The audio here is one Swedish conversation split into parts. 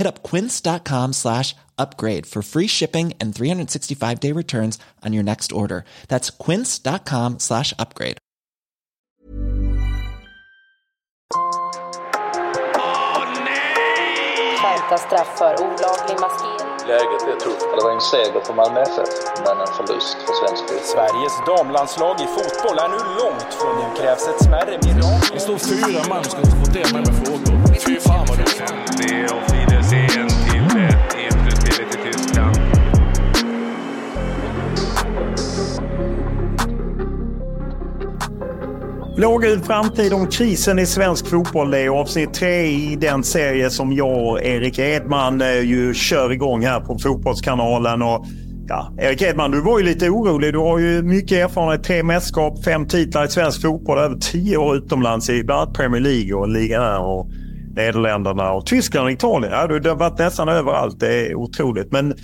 Hit up quince.com slash upgrade for free shipping and 365 day returns on your next order. That's quince.com slash upgrade. Skärpta straff för olaglig maskering. Läget är tufft. Det var en seger för Malmö FF, men en förlust för svensk fotboll. Sveriges damlandslag i fotboll är nu långt från nu krävs ett smärre mirakel. Det står fyra man och ska interpretera mig med frågor. Fy fan vad du Blågul framtid om krisen i svensk fotboll. Det är avsnitt tre i den serie som jag och Erik Edman eh, ju kör igång här på Fotbollskanalen. Och, ja, Erik Edman, du var ju lite orolig. Du har ju mycket erfarenhet. Tre mästerskap, fem titlar i svensk fotboll, över tio år utomlands i bland annat Premier League och ligan och Nederländerna och Tyskland och Italien. Ja, du har varit nästan överallt. Det är otroligt. Men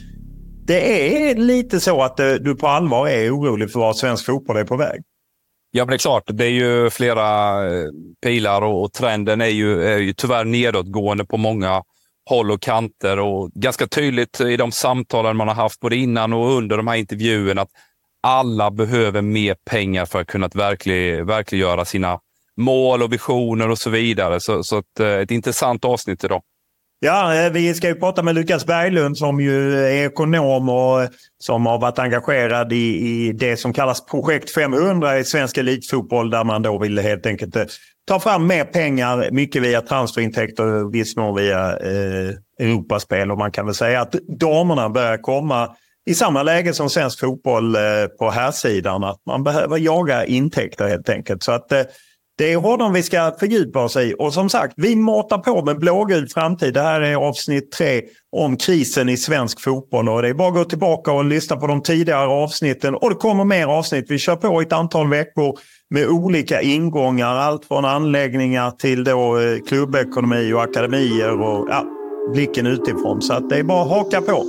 det är lite så att eh, du på allvar är orolig för var svensk fotboll är på väg. Ja, men det är klart. Det är ju flera eh, pilar och, och trenden är ju, är ju tyvärr nedåtgående på många håll och kanter. Och ganska tydligt i de samtalen man har haft både innan och under de här intervjuerna att alla behöver mer pengar för att kunna verklig, verkliggöra sina mål och visioner och så vidare. Så, så ett, eh, ett intressant avsnitt idag. Ja, eh, vi ska ju prata med Lukas Berglund som ju är ekonom och eh, som har varit engagerad i, i det som kallas Projekt 500 i svensk elitfotboll där man då vill helt enkelt eh, ta fram mer pengar, mycket via transferintäkter och viss mån via eh, Europaspel. Och man kan väl säga att damerna börjar komma i samma läge som svensk fotboll eh, på här sidan att man behöver jaga intäkter helt enkelt. Så att eh, det är honom vi ska fördjupa oss i. Och som sagt, vi matar på med blågul framtid. Det här är avsnitt tre om krisen i svensk fotboll. Och det är bara att gå tillbaka och lyssna på de tidigare avsnitten. Och det kommer mer avsnitt. Vi kör på ett antal veckor med olika ingångar. Allt från anläggningar till då eh, klubbekonomi och akademier och ja, blicken utifrån. Så att det är bara att haka på.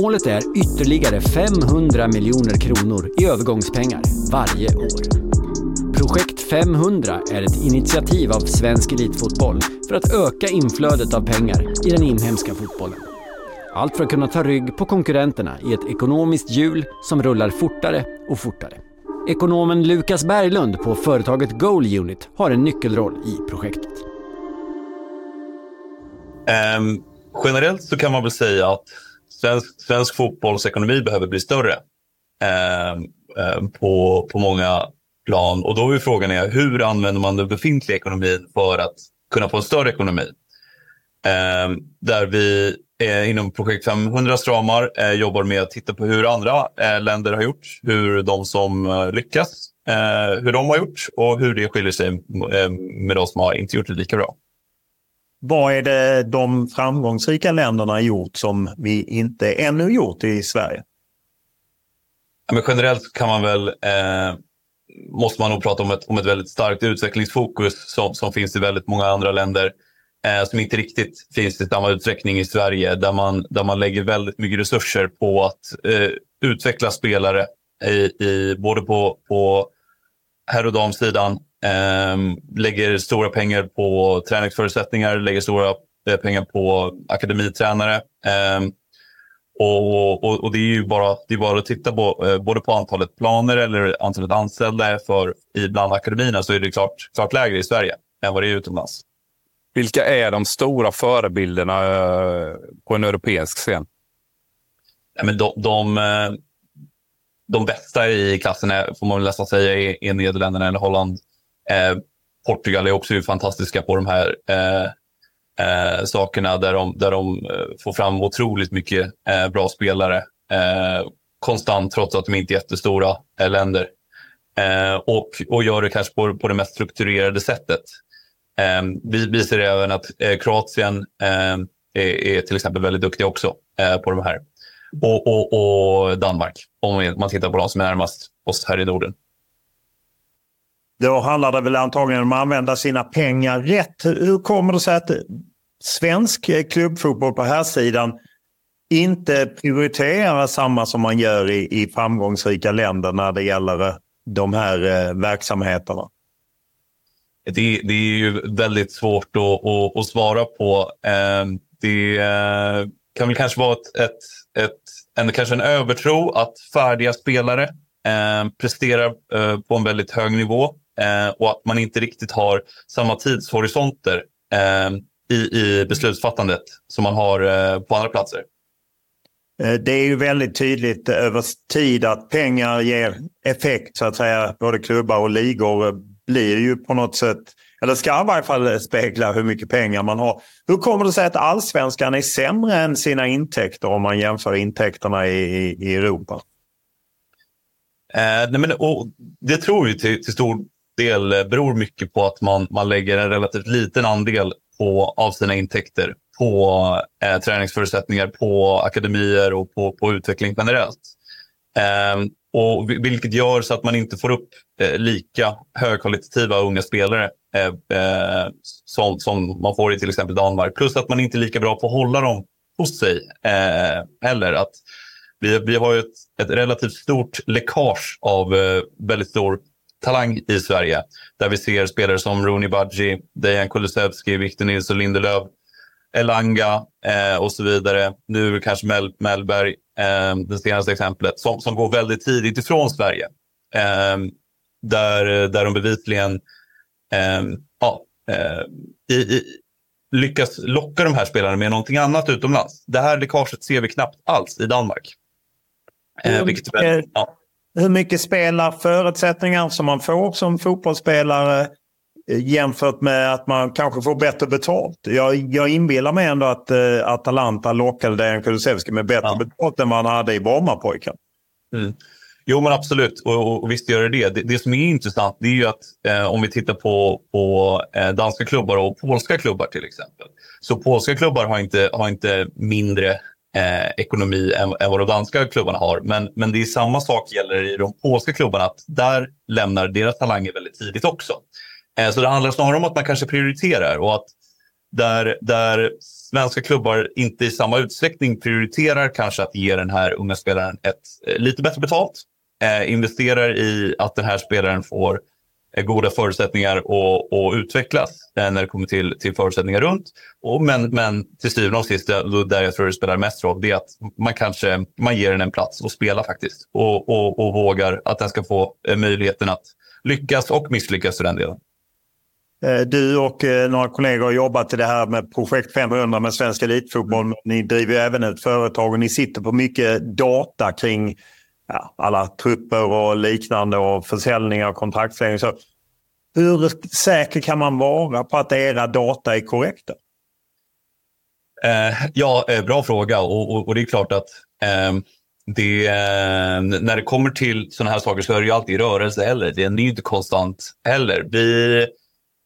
Målet är ytterligare 500 miljoner kronor i övergångspengar varje år. Projekt 500 är ett initiativ av svensk elitfotboll för att öka inflödet av pengar i den inhemska fotbollen. Allt för att kunna ta rygg på konkurrenterna i ett ekonomiskt hjul som rullar fortare och fortare. Ekonomen Lukas Berglund på företaget Goal Unit har en nyckelroll i projektet. Um, generellt så kan man väl säga att svensk, svensk fotbollsekonomi behöver bli större eh, eh, på, på många plan. Och då är frågan är, hur använder man den befintliga ekonomin för att kunna få en större ekonomi? Eh, där vi inom projekt 500 stramar eh, jobbar med att titta på hur andra eh, länder har gjort, hur de som eh, lyckas, eh, hur de har gjort och hur det skiljer sig eh, med de som har inte gjort det lika bra. Vad är det de framgångsrika länderna har gjort som vi inte ännu gjort i Sverige? Ja, men generellt kan man väl, eh, måste man nog prata om ett, om ett väldigt starkt utvecklingsfokus som, som finns i väldigt många andra länder. eh, som inte riktigt finns i samma utsträckning i Sverige. Där man, där man lägger väldigt mycket resurser på att eh, utveckla spelare i, i, både på, på herr och damsidan. Eh, lägger stora pengar på träningsförutsättningar, lägger stora eh, pengar på akademitränare. Eh, och, och, och, det är ju bara, det bara att titta på eh, både på antalet planer eller antalet anställda för ibland akademierna så är det klart, klart lägre i Sverige än vad det är utomlands. Vilka är de stora förebilderna eh, på en europeisk scen? Ja, men de, de, de bästa i klassen är, får man väl nästan säga är, är Nederländerna eller Holland. Eh, Portugal är också fantastiska på de här eh, eh, sakerna där de, där de eh, får fram otroligt mycket eh, bra spelare eh, konstant trots att de inte är jättestora eh, länder. Eh, och, och gör det kanske på, på det mest strukturerade sättet. Eh, vi, vi ser även att eh, Kroatien är, är, till exempel väldigt duktiga också på de här. Och, och, och Danmark, om man tittar på de som är närmast oss här i Norden. Då handlar det väl antagligen om att använda sina pengar rätt. Hur kommer det sig att svensk eh, klubbfotboll på här sidan inte prioriterar samma som man gör i, i framgångsrika länder när det gäller eh, de här eh, verksamheterna? Det, det, är ju väldigt svårt att, att, att svara på. Ehm, eh, det kan väl kanske vara ett, ett, ett, en, kanske en övertro att färdiga spelare eh, presterar eh, på en väldigt hög nivå och att man inte riktigt har samma tidshorisonter eh, i, i beslutsfattandet som man har eh, på andra platser. Eh, det är ju väldigt tydligt över tid att pengar ger effekt så att säga. Både klubbar och ligor blir ju på något sätt, eller ska i varje fall spegla hur mycket pengar man har. Hur kommer det sig att allsvenskan är sämre än sina intäkter om man jämför intäkterna i, i, i Europa? Eh, nej men, det tror vi till, till stor del eh, beror mycket på att man, man lägger en relativt liten andel på, av sina intäkter på eh, träningsförutsättningar, på akademier och på, på utveckling generellt. Eh, och vilket gör så att man inte får upp eh, lika högkvalitativa unga spelare eh, eh, som, som man får i till exempel Danmark. Plus att man inte är lika bra på att hålla dem hos sig eh, heller. Att vi, vi har ett, ett relativt stort läckage av eh, väldigt stor talang i Sverige. Där vi ser spelare som Rooney Budgie, Dejan Kulusevski, Victor Nilsson Lindelöf, Elanga eh, och så vidare. Nu kanske Mel Mellberg, eh, det senaste exemplet, som, som går väldigt tidigt ifrån Sverige. Eh, där, där de bevisligen eh, ja, eh, i, i, lyckas locka de här spelarna med någonting annat utomlands. Det här läckaget ser vi knappt alls i Danmark. Eh, vilket är, ja. Hur mycket spelar förutsättningar som man får som fotbollsspelare eh, jämfört med att man kanske får bättre betalt? Jag, jag inbillar mig ändå att uh, Atalanta lockade Dejan Kulusevski med bättre ja. betalt än vad han hade i Brommapojken. Mm. Jo, men absolut. Och, och, visst gör det det. Det, som är intressant det är ju att eh, om vi tittar på, på eh, danska klubbar och polska klubbar till exempel. Så polska klubbar har inte, har inte mindre eh, ekonomi än, än vad de danska klubbarna har. Men, men det är samma sak gäller i de polska klubbarna, att där lämnar deras talanger väldigt tidigt också. Eh, så det handlar snarare om att man kanske prioriterar och att där, där svenska klubbar inte i samma utsträckning prioriterar kanske att ge den här unga spelaren ett eh, lite bättre betalt. Eh, investerar i att den här spelaren får Eh, goda förutsättningar att, att utvecklas eh, när det kommer till, till förutsättningar runt. Och men, men till syvende och sist, eh, där jag tror det spelar mest roll, det är att man kanske man ger den en plats att spela faktiskt. Och, och, och vågar att den ska få möjligheten att lyckas och misslyckas i den delen. Du och några kollegor har jobbat i det här med projekt 500 med svensk elitfotboll. Ni driver även ett företag och ni sitter på mycket data kring ja, alla trupper och liknande och försäljningar och kontraktförlängning. Så hur säker kan man vara på att era data är korrekta? Eh, ja, eh, bra fråga och, och, och, det är klart att eh, det, eh, när det kommer till sådana här saker så är det ju alltid rörelse heller. Det är inte konstant heller. Vi,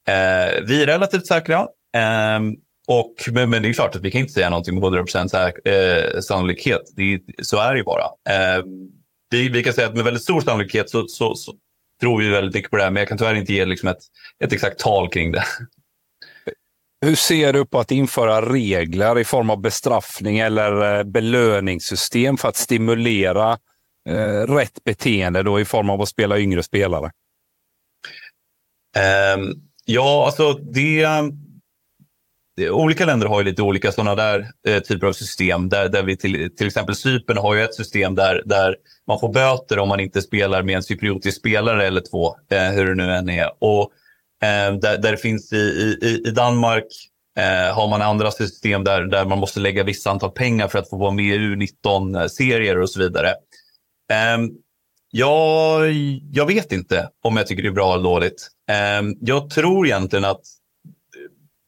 eh, vi är relativt säkra. Eh, och, men, men, det är klart att vi kan inte säga någonting med 100% säk, eh, sannolikhet. Det, så är det ju bara ehm, vi, vi kan säga att med väldigt stor sannolikhet så, så, så, tror vi väldigt mycket på det här, men jag kan tyvärr inte ge liksom ett, ett exakt tal kring det. Hur ser du på att införa regler i form av bestraffning eller belöningssystem för att stimulera eh, rätt beteende då i form av att spela yngre spelare? Um, ja, alltså det, det, Eh, olika länder har ju lite olika sådana där eh, typer av system. Där, där vi till, till exempel Cypern har ju ett system där, där man får böter om man inte spelar med en cypriotisk spelare eller två, eh, hur det nu än är. Och eh, där, där det finns i, i, i Danmark eh, har man andra system där, där man måste lägga vissa antal pengar för att få vara med i U19-serier och så vidare. Ehm, ja, jag vet inte om jag tycker det är bra eller dåligt. Ehm, jag tror egentligen att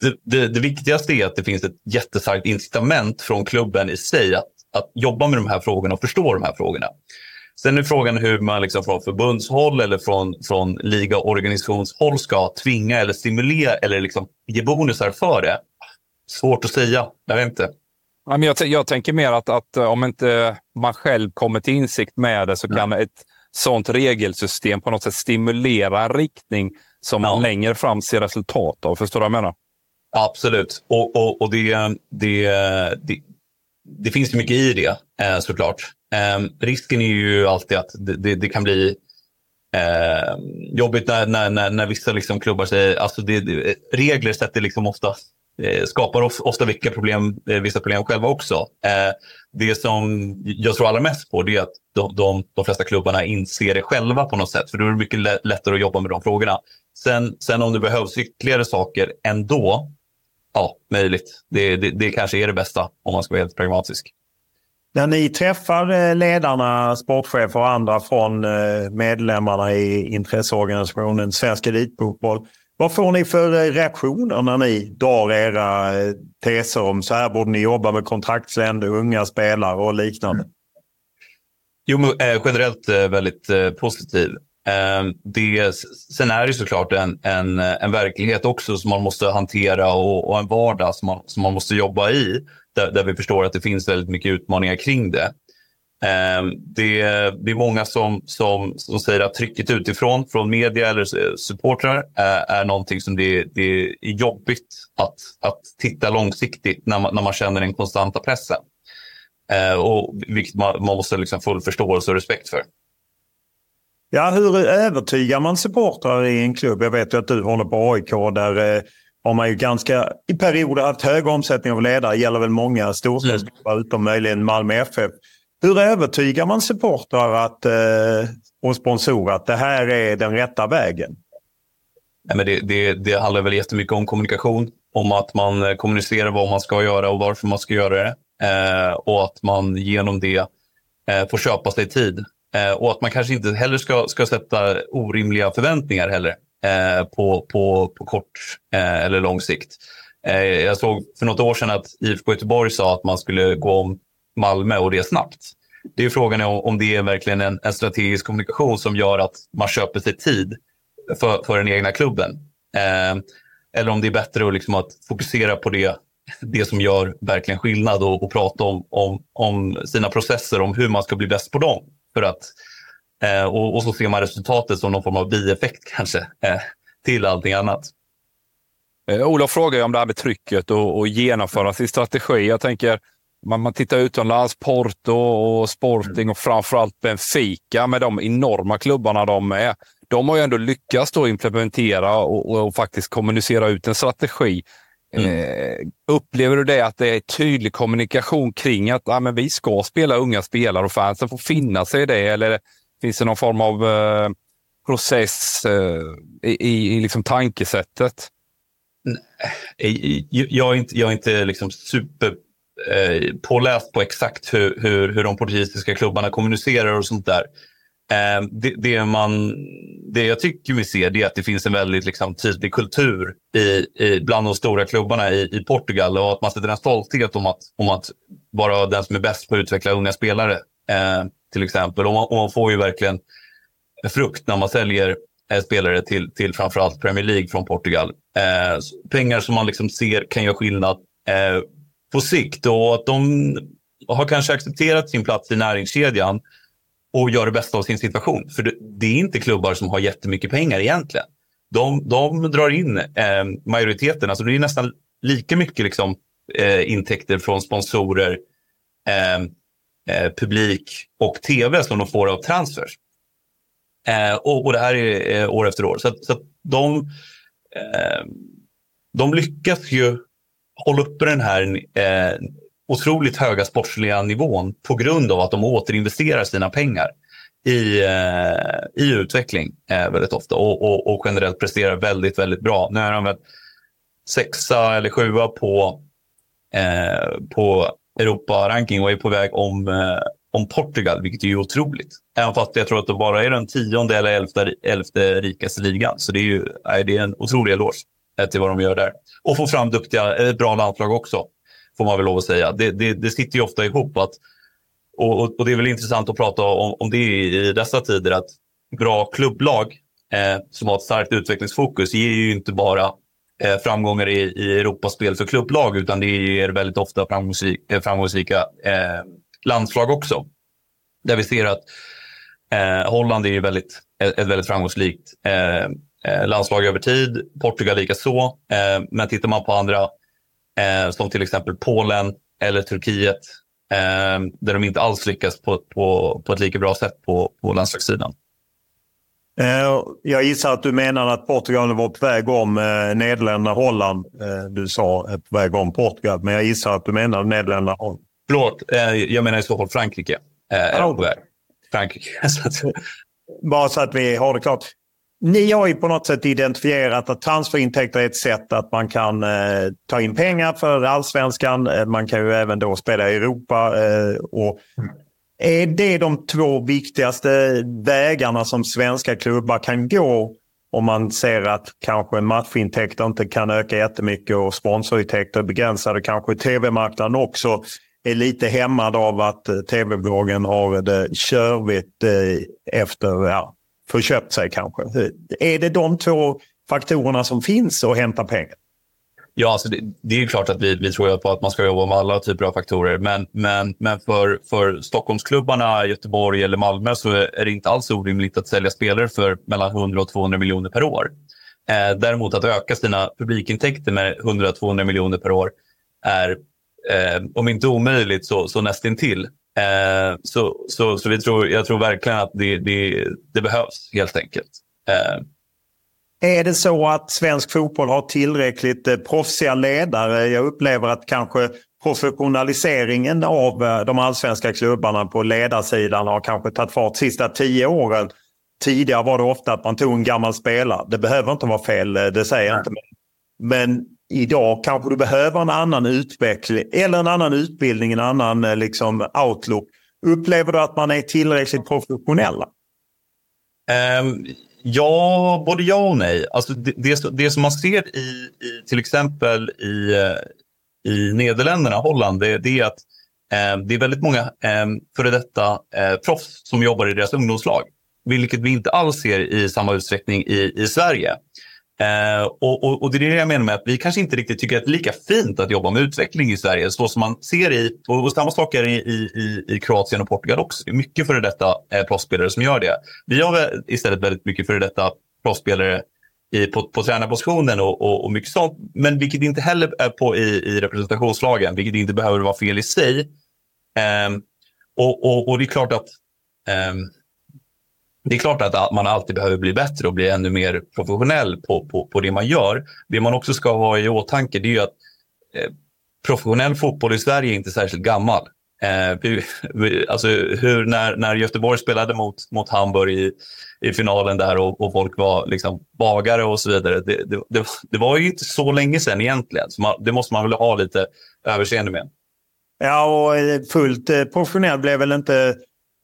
det, det, det, viktigaste är att det finns ett jättestarkt incitament från klubben i sig att, att jobba med de här frågorna och förstå de här frågorna. Sen är frågan hur man liksom från förbundshåll eller från, från ligaorganisationshåll ska tvinga eller stimulera eller liksom ge bonusar för det. Svårt att säga. Jag vet inte. Jag, jag tänker mer att, att eh, om inte man själv kommer till insikt med det så kan ett sånt regelsystem på något sätt stimulera en riktning som ja. man längre fram ser resultat av. Förstår du vad jag menar? Absolut. Och, och, och det, det, det, det, finns ju mycket i det eh, såklart. Ehm, risken är ju alltid att det, det, det kan bli eh, jobbigt när, när, när, när vissa liksom klubbar säger, alltså det, regler sätter liksom ofta Eh, skapar ofta vilka problem, eh, vissa problem själva också. Eh, det som jag tror allra mest på det är att de, de, de flesta klubbarna inser det själva på något sätt. För då är det mycket lättare att jobba med de frågorna. Sen, sen om det behövs ytterligare saker ändå, ja, möjligt. Det, det, det kanske är det bästa om man ska vara helt pragmatisk. När ni träffar ledarna, sportchefer och andra från medlemmarna i intresseorganisationen Svensk Elitfotboll. Vad får ni för eh, reaktioner när ni drar era eh, teser om så här borde ni jobba med kontraktsländer, unga spelare och liknande? Jo, men, eh, generellt eh, väldigt eh, positiv. Ehm, det, sen är det såklart en, en, en verklighet också som man måste hantera och, och en vardag som man, som man måste jobba i. Där, där vi förstår att det finns väldigt mycket utmaningar kring det. Ehm, det, det är många som, som, som säger att trycket utifrån, från media eller supportrar, är, är någonting som det, det är jobbigt att, att titta långsiktigt när man, när man känner den konstanta pressen. Ehm, och vilket man, man måste liksom full förståelse och respekt för. Ja, hur övertygar man supportrar i en klubb? Jag vet ju att du håller på AIK där eh, har man ju ganska i perioder haft hög omsättning av ledare. Det gäller väl många storstadsklubbar mm. utom möjligen Malmö FF. Hur övertygar man supportrar att, eh, och sponsorer att det här är den rätta vägen? Nej, men det, det, det handlar väl jättemycket om kommunikation. Om att man eh, kommunicerar vad man ska göra och varför man ska göra det. Eh, och att man genom det eh, får köpa sig tid. Eh, och att man kanske inte heller ska, ska sätta orimliga förväntningar heller eh, på, på, på kort eh, eller lång sikt. Eh, jag såg för något år sedan att IFK Göteborg sa att man skulle gå om Malmö och det snabbt. Det är frågan om, om det är verkligen en, en, strategisk kommunikation som gör att man köper sig tid för, för den egna klubben. Eh, eller om det är bättre att, liksom att fokusera på det, det som gör verkligen skillnad och, och prata om, om, om, sina processer, om hur man ska bli bäst på dem. För att, eh, och, och, så ser man resultatet som någon form av bieffekt kanske eh, till allting annat. Eh, Olof frågar om det här med trycket och, och genomföra sin strategi. Jag tänker, man, man tittar utomlands, Porto och Sporting och framförallt Benfica med de enorma klubbarna de är. De har ju ändå lyckats då implementera och, och, och faktiskt kommunicera ut en strategi. Mm. Eh, upplever du det att det är tydlig kommunikation kring att ah, men vi ska spela unga spelare och fansen får finna sig i det? Eller finns det någon form av eh, process eh, i, i liksom tankesättet? Jag är inte, jag är inte liksom super eh, påläst på exakt hur, hur, hur de portugisiska klubbarna kommunicerar och sånt där. Eh, det, det, man, det jag tycker vi ser är att det finns en väldigt liksom, tydlig kultur i, i, bland de stora klubbarna i, i Portugal och att man sätter en stolthet om att, om att vara den som är bäst på att utveckla unga spelare. Eh, till exempel. Och man, och man, får ju verkligen frukt när man säljer eh, spelare till, till framförallt Premier League från Portugal. Eh, pengar som man liksom ser kan göra skillnad eh, på sikt och att de har kanske accepterat sin plats i näringskedjan och gör det bästa av sin situation. För det, det är inte klubbar som har jättemycket pengar egentligen. De, de drar in eh, majoriteten, alltså det är nästan lika mycket liksom, eh, intäkter från sponsorer, eh, eh, publik och tv som de får av transfers. Eh, och, och, det här är eh, år efter år. Så, så de, eh, de lyckas ju hålla uppe den här eh, otroligt höga sportsliga nivån på grund av att de återinvesterar sina pengar i, eh, i utveckling eh, väldigt ofta och, och, och, generellt presterar väldigt, väldigt bra. Nu är de väl sexa eller sjua på, eh, på Europa-ranking och är på väg om, eh, om Portugal, vilket är ju otroligt. Även fast jag tror att det bara är den tionde eller elfte, elfte rikaste ligan. Så det är ju det är en otrolig eloge eh, till vad de gör där. Och få fram duktiga, ett bra landslag också, får man väl lov att säga. Det, det, det sitter ju ofta ihop. att och, och, det är väl intressant att prata om, om det i dessa tider, att bra klubblag eh, som har ett starkt utvecklingsfokus ger ju inte bara eh, framgångar i, i Europaspel för klubblag, utan det ger väldigt ofta framgångsrika, eh, framgångsrika eh, landslag också. Där vi ser att eh, Holland är väldigt, ett, ett väldigt framgångsrikt eh, eh, landslag över tid. Portugal likaså. Eh, men tittar man på andra, eh, som till exempel Polen eller Turkiet, eh, där de inte alls lyckas på, på, på ett lika bra sätt på, på landslagssidan. Eh, jag gissar att du menar att Portugal var på väg om eh, Nederländerna, Holland. Eh, du sa på väg om Portugal, men jag gissar att du menar Nederländerna, Holland. Förlåt, jag menar i så fall Frankrike. Är på väg. Frankrike. Bara så att vi har det klart. Ni har ju på något sätt identifierat att transferintäkter är ett sätt att man kan eh, ta in pengar för allsvenskan. Eh, man kan ju även då spela i Europa. Eh, och är det de två viktigaste vägarna som svenska klubbar kan gå om man ser att kanske matchintäkter inte kan öka jättemycket och sponsorintäkter är begränsade. Kanske tv-marknaden också är lite hämmad av att eh, tv-bolagen har det körvigt eh, efter ja, förköpt sig kanske. Är det de två faktorerna som finns att hämta pengar? Ja, alltså det, det är klart att vi, vi tror på att man ska jobba med alla typer av faktorer. Men, men, men för, för Stockholmsklubbarna, Göteborg eller Malmö så är det inte alls orimligt att sälja spelare för mellan 100 och 200 miljoner per år. Eh, däremot att öka sina publikintäkter med 100-200 miljoner per år är, eh, om inte omöjligt, så, så nästintill. Eh, så så, så vi tror, jag tror verkligen att det, det, det behövs helt enkelt. Eh, är det så att svensk fotboll har tillräckligt eh, proffsiga ledare? Jag upplever att kanske professionaliseringen av eh, de allsvenska klubbarna på ledarsidan har kanske tagit fart de sista tio åren. Tidigare var det ofta att man tog en gammal spelare. Det behöver inte vara fel, eh, det säger jag inte. Men idag kanske du behöver en annan utveckling eller en annan utbildning, en annan eh, liksom, outlook. Upplever du att man är tillräckligt professionella? Um, ehm, Ja, både ja och nej. Alltså det, det, det som man ser i, i till exempel i, eh, i Nederländerna, Holland, det, det är att eh, det är väldigt många eh, före detta eh, proffs som jobbar i deras ungdomslag. Vilket vi inte alls ser i samma utsträckning i, i Sverige. Eh, och, och, och, det är det jag menar med att vi kanske inte riktigt tycker att det är lika fint att jobba med utveckling i Sverige. Så som man ser i, och, och samma sak är i, i, i Kroatien och Portugal också. Det är mycket före detta eh, proffsspelare som gör det. Vi har istället väldigt mycket före detta proffsspelare i, på, på tränarpositionen och, och, och, mycket sånt. Men vilket inte heller är på i, i representationslagen, vilket inte behöver vara fel i sig. Eh, och, och, och, det är klart att um, det är klart att man alltid behöver bli bättre och bli ännu mer professionell på, på, på det man gör. Det man också ska ha i åtanke det är att eh, professionell fotboll i Sverige är inte särskilt gammal. Eh, vi, vi, alltså hur, när, när Göteborg spelade mot, mot Hamburg i, i finalen där och, och folk var liksom bagare och så vidare. Det, det, det, det var ju inte så länge sedan egentligen. Så man, det måste man väl ha lite överseende med. Ja, och eh, fullt eh, professionell blev väl inte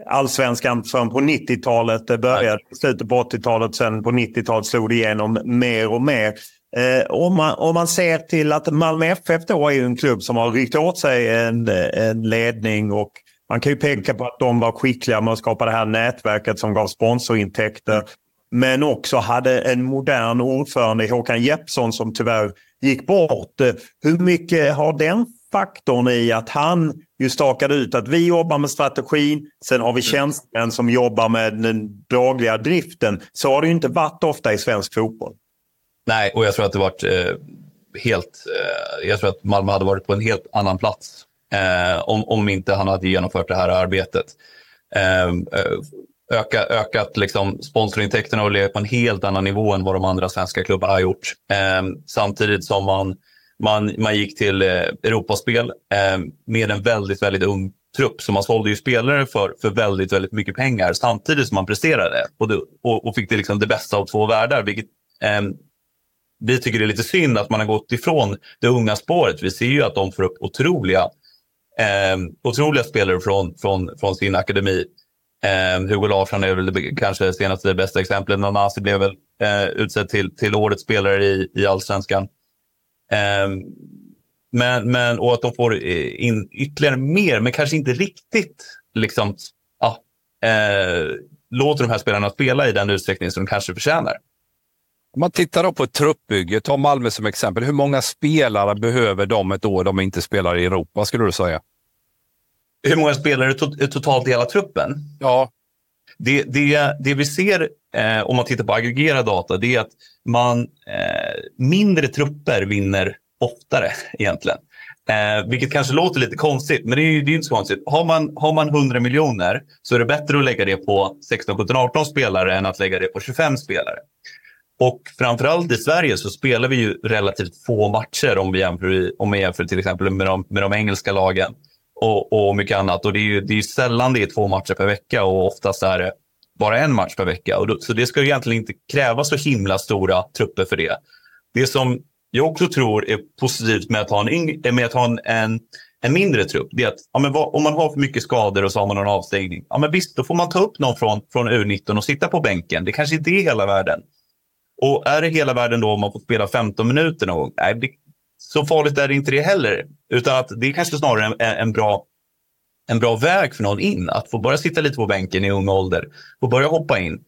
allsvenskan förrän på 90-talet. Det började i slutet på 80-talet. Sen på 90-talet slog det igenom mer och mer. Eh, om, man, om man ser till att Malmö FF då är en klubb som har ryckt åt sig en, en ledning och man kan ju peka på att de var skickliga med att skapa det här nätverket som gav sponsorintäkter. Men också hade en modern ordförande, Håkan Jeppsson, som tyvärr gick bort. Hur mycket har den faktorn i att han ju stakade ut att vi jobbar med strategin, sen har vi tjänstemän som jobbar med den dagliga driften. Så har det ju inte varit ofta i svensk fotboll. Nej, och jag tror att det varit eh, helt, eh, jag tror att Malmö hade varit på en helt annan plats eh, om, om inte han hade genomfört det här arbetet. Eh, öka, ökat liksom sponsorintäkterna och legat på en helt annan nivå än vad de andra svenska klubbarna har gjort. samtidigt som man, man, man gick till eh, Europaspel eh, med en väldigt, väldigt ung trupp. Så man sålde ju spelare för, för väldigt, väldigt mycket pengar samtidigt som man presterade. Och, det, och, och fick det, liksom det bästa av två världar, vilket eh, vi tycker det är lite synd att man har gått ifrån det unga spåret. Vi ser ju att de får upp otroliga, eh, otroliga spelare från, från, från sin akademi. Eh, Hugo Larsson är väl kanske senaste bästa exemplet. Nanasi blev väl eh, utsedd till, till årets spelare i, i allsvenskan. Eh, men, men, och att de får in ytterligare mer, men kanske inte riktigt liksom, ja, eh, låter de här spelarna spela i den utsträckning som de kanske förtjänar. Om man tittar då på ett truppbygge, ta Malmö som exempel. Hur många spelare behöver de ett år de inte spelar i Europa, skulle du säga? Hur många spelare to totalt i hela truppen? Ja. Det, det, det vi ser eh, om man tittar på aggregerad data, det är att man, eh, mindre trupper vinner oftare egentligen. Eh, vilket kanske låter lite konstigt, men det är ju det är inte så konstigt. Har man, har man 100 miljoner så är det bättre att lägga det på 16, 17, 18 spelare än att lägga det på 25 spelare. Och framförallt i Sverige så spelar vi ju relativt få matcher om vi jämför, om vi jämför till exempel med de, med de engelska lagen och, och mycket annat. Och det är ju det är sällan det är två matcher per vecka och oftast är det bara en match per vecka. Och då, så det ska ju egentligen inte krävas så himla stora trupper för det. Det som jag också tror är positivt med att ha en, eh, med att ha en, en, en mindre trupp, det är att ja, men vad, om man har för mycket skador och så har man en avstängning, ja men visst, då får man ta upp någon från, från U19 och sitta på bänken. Det kanske inte är hela världen. Och är det hela världen då om man får spela 15 minuter någon gång? Nej, det, så farligt är det inte det heller. Utan att det är kanske snarare en, en, bra, en bra väg för någon in. Att få börja sitta lite på bänken i ung ålder. Få börja hoppa in.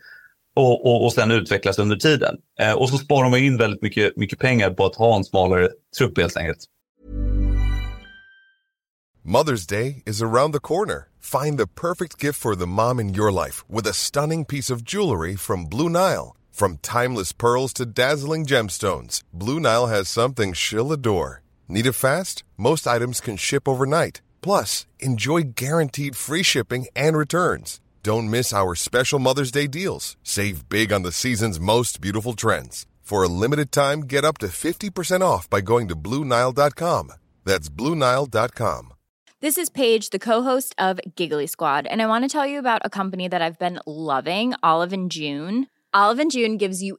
Och, och, och sen utvecklas under tiden. Eh, och så sparar man in väldigt mycket, mycket pengar på att ha en smalare trupp helt enkelt. Mother's Day is around the corner. Find the perfect gift for the mom in your life with a stunning piece of jewelry from Blue Nile. From timeless pearls to dazzling gemstones, Blue Nile has something she'll adore. Need it fast? Most items can ship overnight. Plus, enjoy guaranteed free shipping and returns. Don't miss our special Mother's Day deals. Save big on the season's most beautiful trends. For a limited time, get up to 50% off by going to Bluenile.com. That's Bluenile.com. This is Paige, the co host of Giggly Squad, and I want to tell you about a company that I've been loving Olive and June. Olive and June gives you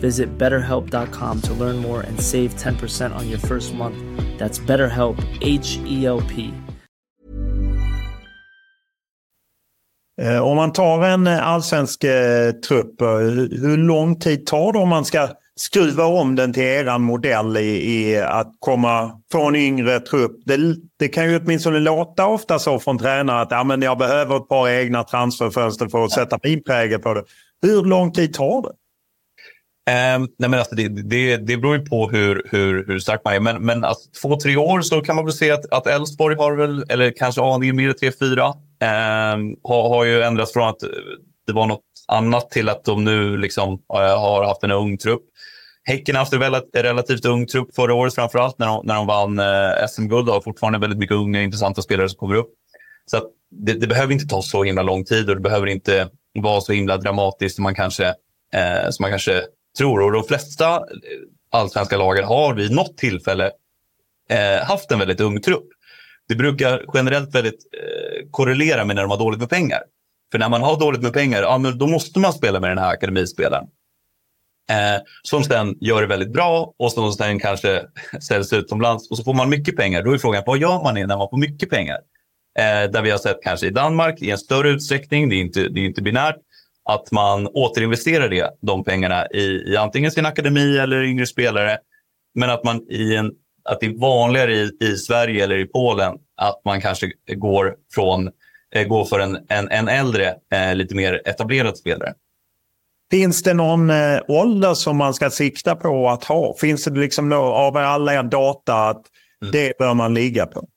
Visit betterhelp.com to learn more and save 10% on your first month. That's BetterHelp, H E L P. Eh, om man tar en allsvensk eh, trupp, eh, hur lång tid tar det om man ska skruva om den till eran modell i, i att komma från yngre trupp? Det, det, kan ju åtminstone låta ofta så från tränare att ja, men jag behöver ett par egna transferfönster för att sätta min prägel på det. Hur lång tid tar det? Um, nej men alltså det, det, det beror ju på hur, hur, hur stark man är. Men, men alltså, två, tre år så kan man väl se att, Elfsborg har väl, eller kanske aningen mer, tre, fyra, um, har, har ju ändrats från att det var något annat till att de nu liksom eh, har haft en ung trupp. Häcken har haft en relativt, ung trupp förra året framförallt när de, när de vann eh, SM-guld och har fortfarande väldigt mycket unga intressanta spelare som kommer upp. Så det, det, behöver inte ta så himla lång tid och det behöver inte vara så himla dramatiskt som man kanske, eh, som man kanske tror. Och de flesta eh, allsvenska lagen har vid något tillfälle eh, haft en väldigt ung trupp. Det brukar generellt väldigt eh, korrelera med när de har dåligt med pengar. För när man har dåligt med pengar, ja, men då måste man spela med den här akademispelaren. Eh, som sen gör det väldigt bra och som sen kanske säljs utomlands och så får man mycket pengar. Då är frågan, vad gör man när man får mycket pengar? Eh, där vi har sett kanske i Danmark i en större utsträckning, det är inte, det är inte binärt, att man återinvesterar det, de pengarna i, i antingen sin akademi eller yngre spelare. Men att man i en att det är vanligare i, i Sverige eller i Polen att man kanske går, från, eh, går för en, en, en äldre, eh, lite mer etablerad spelare. Finns det någon eh, ålder som man ska sikta på att ha? Finns det liksom av alla er data att mm. det bör man ligga på?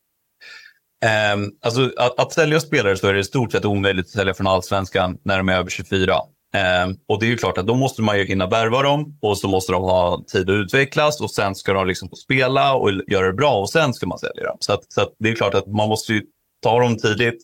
Um, alltså, att, att sälja spelare så är det i stort sett omöjligt att sälja från allsvenskan när de är över 24. Um, ehm, och det är ju klart att då måste man ju hinna värva dem och så måste de ha tid att utvecklas och sen ska de liksom få spela och göra det bra och sen ska man sälja dem. Så, att, så att det är klart att man måste ju ta dem tidigt.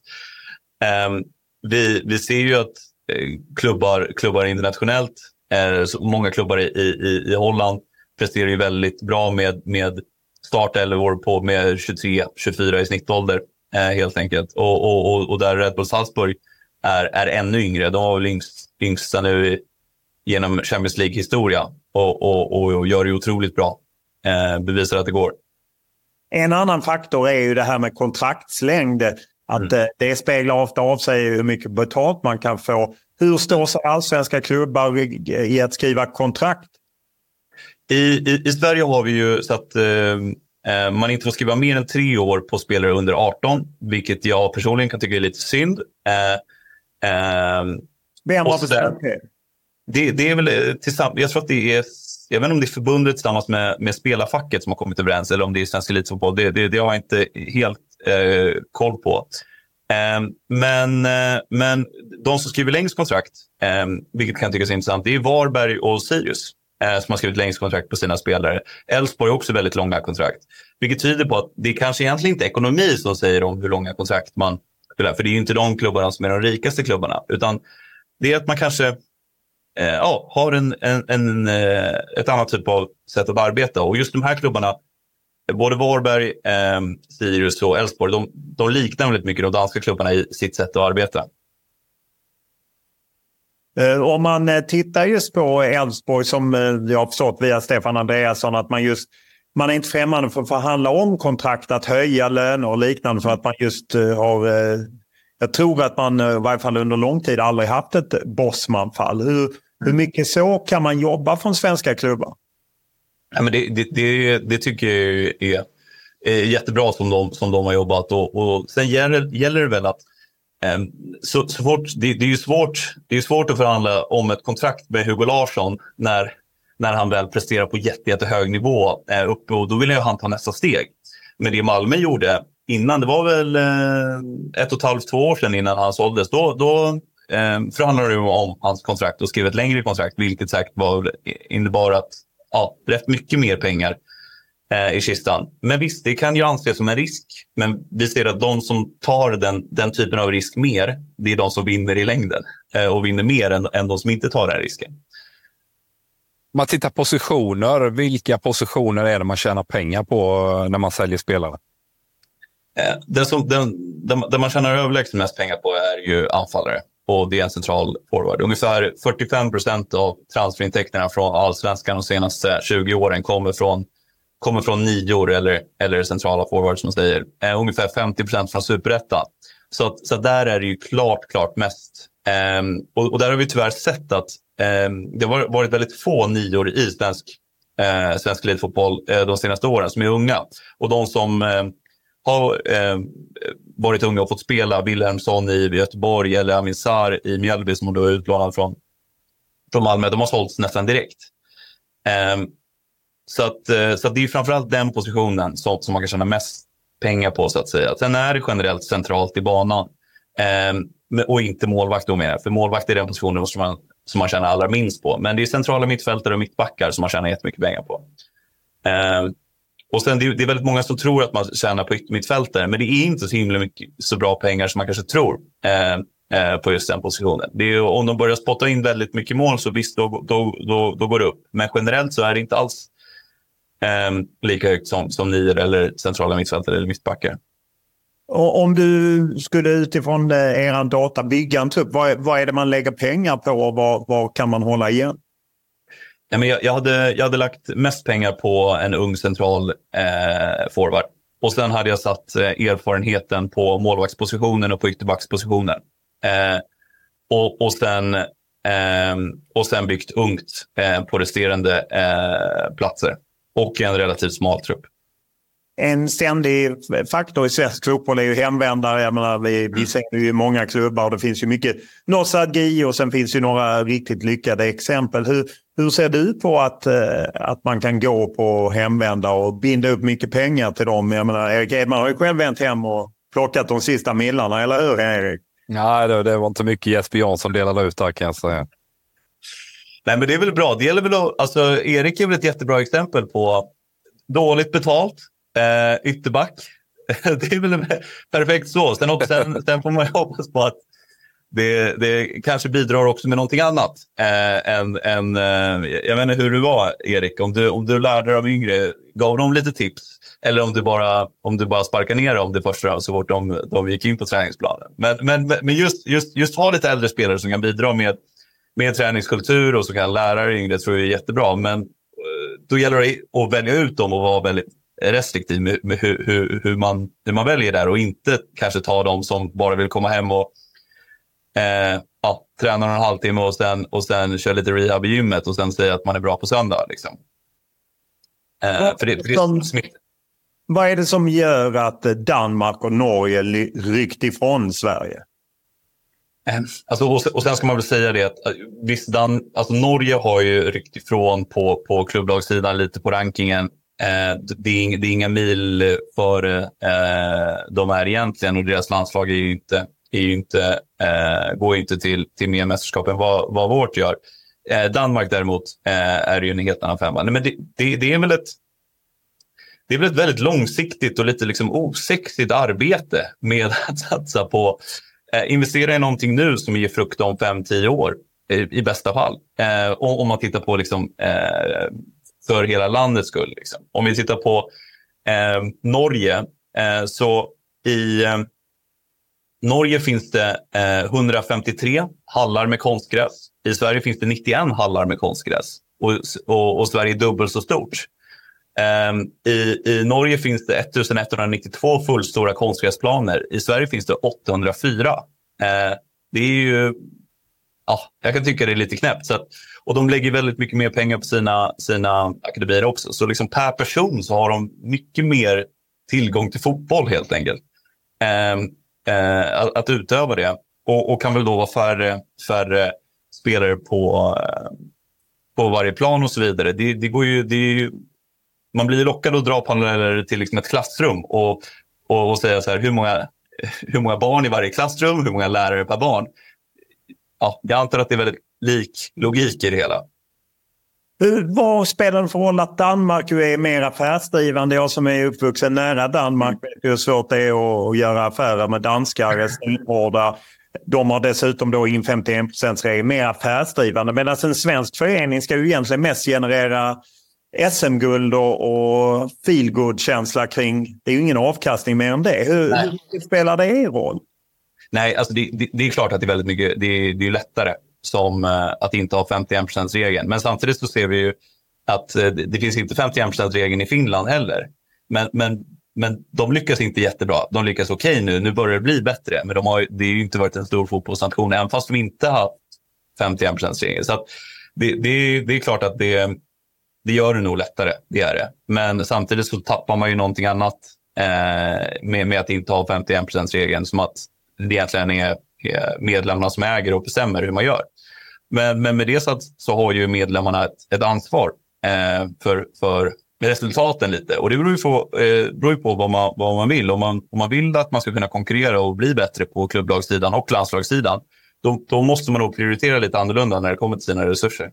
Um, vi, vi ser ju att eh, klubbar, klubbar internationellt, eh, många klubbar i, i, i Holland presterar ju väldigt bra med, med startelvor på med 23-24 i snittålder eh, helt enkelt. Och, och, och, och där Red Bull Salzburg är, är ännu yngre. De var väl yngst, yngsta nu genom Champions League-historia och, och, och, gör det otroligt bra. Eh, bevisar att det går. En annan faktor är ju det här med kontraktslängd. Att mm. Eh, det speglar ofta av sig hur mycket betalt man kan få. Hur står sig allsvenska klubbar i att skriva kontrakt? I, i, I, Sverige har vi ju så att eh, eh man inte får skriva mer än tre år på spelare under 18, vilket jag personligen kan tycka är lite synd. Eh, Eh, Vem har bestämt det? det? Det är väl eh, tillsammans, jag tror att det är, jag vet inte om det är förbundet tillsammans med, med spelarfacket som har kommit överens eller om det är Svensk Elitfotboll. Det, det, det har jag inte helt eh, koll på. Eh, men, eh, men de som skriver längst kontrakt, eh, vilket kan tyckas intressant, det är Varberg och Sirius eh, som har skrivit längst kontrakt på sina spelare. Elfsborg har också väldigt långa kontrakt. Vilket tyder på att det kanske egentligen inte är ekonomi som säger om hur långa kontrakt man för det är ju inte de klubbarna som är de rikaste klubbarna. Utan det är att man kanske eh, ja, har en, en, en eh, ett annat typ av sätt att arbeta. Och just de här klubbarna, både Varberg, eh, Sirius och Elfsborg, de, de liknar väldigt mycket de danska klubbarna i sitt sätt att arbeta. Eh, om man eh, tittar just på Elfsborg som jag har förstått via Stefan Andreasson att man just man är inte främmande för att förhandla om kontrakt, att höja löner och liknande för att man just har... Jag tror att man i varje fall under lång tid aldrig haft ett Bosman-fall. Hur, hur mycket så kan man jobba från svenska klubbar? Ja, men det, det, det, det tycker jag är, är, jättebra som de, som de har jobbat. Och, och sen gäller, gäller det väl att Ehm, så, så fort, det, det, är ju svårt, det är svårt att förhandla om ett kontrakt med Hugo Larsson när när han väl presterar på jätte, jättehög nivå eh, uppe och då vill ju han ta nästa steg. Men det Malmö gjorde innan, det var väl eh, ett och ett halvt, två år sedan innan han såldes, då, då eh, förhandlade de om hans kontrakt och skrev ett längre kontrakt, vilket säkert var, innebar att ja, rätt mycket mer pengar eh, i kistan. Men visst, det kan ju anses som en risk. Men vi ser att de som tar den, den typen av risk mer, det är de som vinner i längden eh, och vinner mer än, än de som inte tar den risken man tittar positioner, vilka positioner är det man tjänar pengar på eh, när man säljer spelare? Den, som, den, den, den man tjänar överlägset mest pengar på är ju anfallare och det är en central forward. Ungefär 45 procent av transferintäkterna från allsvenskan de senaste 20 åren kommer från, kommer från nior eller, eller centrala forwards som man säger. Eh, ungefär 50 procent från superettan. Så, så där är det ju klart, klart mest. Eh, och, och, där har vi tyvärr sett att eh, det har varit väldigt få nior i svensk, eh, svensk elitfotboll eh, de senaste åren som är unga. Och de som eh, har eh, varit unga och fått spela, Wilhelmsson i Göteborg eller Amin Sar i Mjällby som då är utlånad från, från Malmö, de har sålts nästan direkt. Ehm, så, att, eh, så att det är framförallt den positionen som, som man kan tjäna mest pengar på så att säga. Sen är det generellt centralt i banan. eh, och inte målvakt då menar För målvakt är den positionen som man som man tjänar allra minst på. Men det är centrala mittfältare och mittbackar som man tjänar jättemycket pengar på. Eh, och sen det är, det är väldigt många som tror att man tjänar på yttermittfältare. men det är inte så himla mycket så bra pengar som man kanske tror. Ehm, eh, på just den positionen. Det är, om de börjar spotta in väldigt mycket mål så visst, då, då, då, då går det upp. Men generellt så är det inte alls lika högt som, som nior eller centrala mittfältare eller mittbackar. Och om du skulle utifrån eh, er data bygga en trupp, vad, vad är det man lägger pengar på och vad, vad kan man hålla igen? Ja, men jag, jag, hade, jag hade lagt mest pengar på en ung central eh, forward. Och sen hade jag satt eh, erfarenheten på målvaktspositionen och på ytterbackspositionen. Eh, och, och, sen, eh, och sen byggt ungt eh, på resterande eh, platser. Och en relativt smal trupp en ständig faktor i svensk fotboll är ju hemvändare. Jag menar, vi, vi mm. ser ju många klubbar och det finns ju mycket nostalgi och sen finns ju några riktigt lyckade exempel. Hur, hur ser du på att, eh, att man kan gå på hemvända och binda upp mycket pengar till dem? Jag menar, Erik Edman har ju själv vänt hem och plockat de sista millarna, eller hur Erik? Nej, det, det var inte mycket Jesper Jansson delade ut där kan jag säga. Nej, men det är väl bra. Det gäller väl att, alltså, Erik är väl ett jättebra exempel på dåligt betalt, Eh, ytterback. det är väl perfekt så. Sen, också, sen, sen får man ju hoppas på att det, det kanske bidrar också med någonting annat. Eh, än, än, eh, jag vet inte hur du var, Erik. Om du, om du lärde dig av yngre, gav dem lite tips? Eller om du bara, om du bara sparkade ner dem det första så fort de, de gick in på träningsplanen. Men, men, men just, just, just ha lite äldre spelare som kan bidra med, med träningskultur och som kan lära dig yngre tror jag är jättebra. Men eh, då gäller det att välja ut dem och vara väldigt restriktiv med, med hur, hur, hur, man, hur man väljer där och inte kanske ta de som bara vill komma hem och eh, ja, träna en halvtimme och sen, och sen köra lite rehab i gymmet och sen säga att man är bra på söndag. Liksom. Eh, för det, för det som, vad är det som gör att Danmark och Norge ryckt ifrån Sverige? Eh, alltså, och, och sen ska man väl säga det att eh, visst, Dan, alltså Norge har ju ryckt ifrån på, på klubblagssidan lite på rankingen. Eh, det, är, det är inga mil före eh, de är egentligen och deras landslag är ju inte, är ju inte, eh, går inte till, till mer mästerskap än vad, vad vårt gör. Eh, Danmark däremot eh, är ju en helt annan femma. Nej, men det, det, det, är väl ett, det är väl ett väldigt långsiktigt och lite liksom osexigt arbete med att satsa på Eh, investera i någonting nu som ger frukt om 5-10 år i, i bästa fall. Eh, och om man tittar på liksom, eh, för hela landets skull. Liksom. Om vi tittar på eh, Norge, eh, så i eh, Norge finns det eh, 153 hallar med konstgräs. I Sverige finns det 91 hallar med konstgräs och, och, och Sverige är dubbelt så stort. Um, i, I Norge finns det 1192 fullstora konstgräsplaner. I Sverige finns det 804. Uh, ehm, det är ju, ja, jag kan tycka det är lite knäppt. Så att, och de lägger väldigt mycket mer pengar på sina, sina akademier också. Så liksom per person så har de mycket mer tillgång till fotboll helt enkelt. Eh, eh, att, att, utöva det. Och, och, kan väl då vara färre, färre spelare på, eh, på varje plan och så vidare. Det, det går ju, det ju, man blir lockad att dra paralleller till liksom ett klassrum och, och, och, säga så här, hur många, hur många barn i varje klassrum, hur många lärare per barn. Ja, jag antar att det är väldigt lik logik i det hela. Vad spelar det för roll att Danmark är mer affärsdrivande? Jag som är uppvuxen nära Danmark vet hur svårt det är att göra affärer med danskar. Stenhårda. De har dessutom då in 51 regel mer affärsdrivande. Medan en svensk förening ska ju egentligen mest generera SM-guld och, och feelgood-känsla kring... Det är ju ingen avkastning mer än det. Hur, hur spelar det er roll? Nej, alltså det, det, det, är klart att det är väldigt mycket det är, det är lättare som eh, att inte ha 51% regeln. Men samtidigt så ser vi ju att eh, det finns inte 51% regeln i Finland heller. Men, men, men de lyckas inte jättebra. De lyckas okej okay nu. Nu börjar det bli bättre. Men de har, det har ju inte varit en stor fotbollsnation även fast de inte har 51% regeln. Så det, det, det är klart att det, det gör det nog lättare. Det är det. Men samtidigt så tappar man ju någonting annat eh, med, med att inte ha 51% regeln Som att det egentligen är medlemmarna som äger och bestämmer hur man gör. Men, men med det så, så har ju medlemmarna ett, ett ansvar eh, för, för resultaten lite. Och det beror ju på, eh, beror på vad, man, vad man vill. Om man, om man vill att man ska kunna konkurrera och bli bättre på klubblagssidan och landslagssidan, då, då måste man nog prioritera lite annorlunda när det kommer till sina resurser.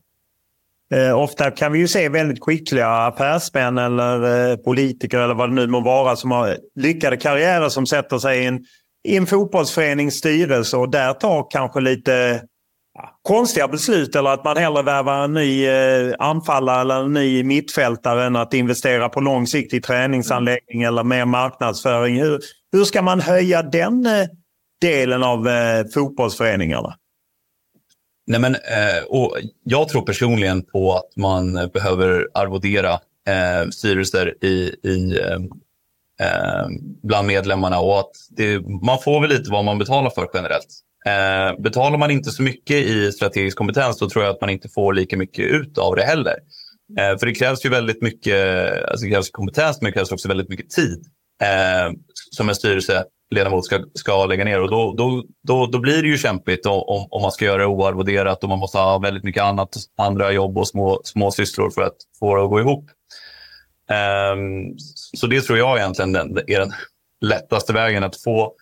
Eh, ofta kan vi ju se väldigt skickliga affärsmän eller eh, politiker eller vad det nu må vara som har lyckade karriärer som sätter sig i en i en fotbollsförenings styrelse och där tar kanske lite konstiga beslut eller att man hellre värvar en ny eh, anfallare eller en ny mittfältare än att investera på lång sikt i träningsanläggning eller mer marknadsföring. Hur, hur ska man höja den eh, delen av eh, fotbollsföreningarna? Nej, men, eh, och jag tror personligen på att man behöver arvodera eh, styrelser i, i, eh, eh, bland medlemmarna och att det, man får väl lite vad man betalar för generellt. Eh, betalar man inte så mycket i strategisk kompetens så tror jag att man inte får lika mycket ut av det heller. Eh, för det krävs ju väldigt mycket alltså det krävs kompetens men det krävs också väldigt mycket tid eh, som en styrelseledamot ska, ska lägga ner. Och då, då, då, då blir det ju kämpigt om, om man ska göra det oarvoderat och man måste ha väldigt mycket annat, andra jobb och små, små sysslor för att få det att gå ihop. Eh, så det tror jag egentligen är den lättaste vägen att få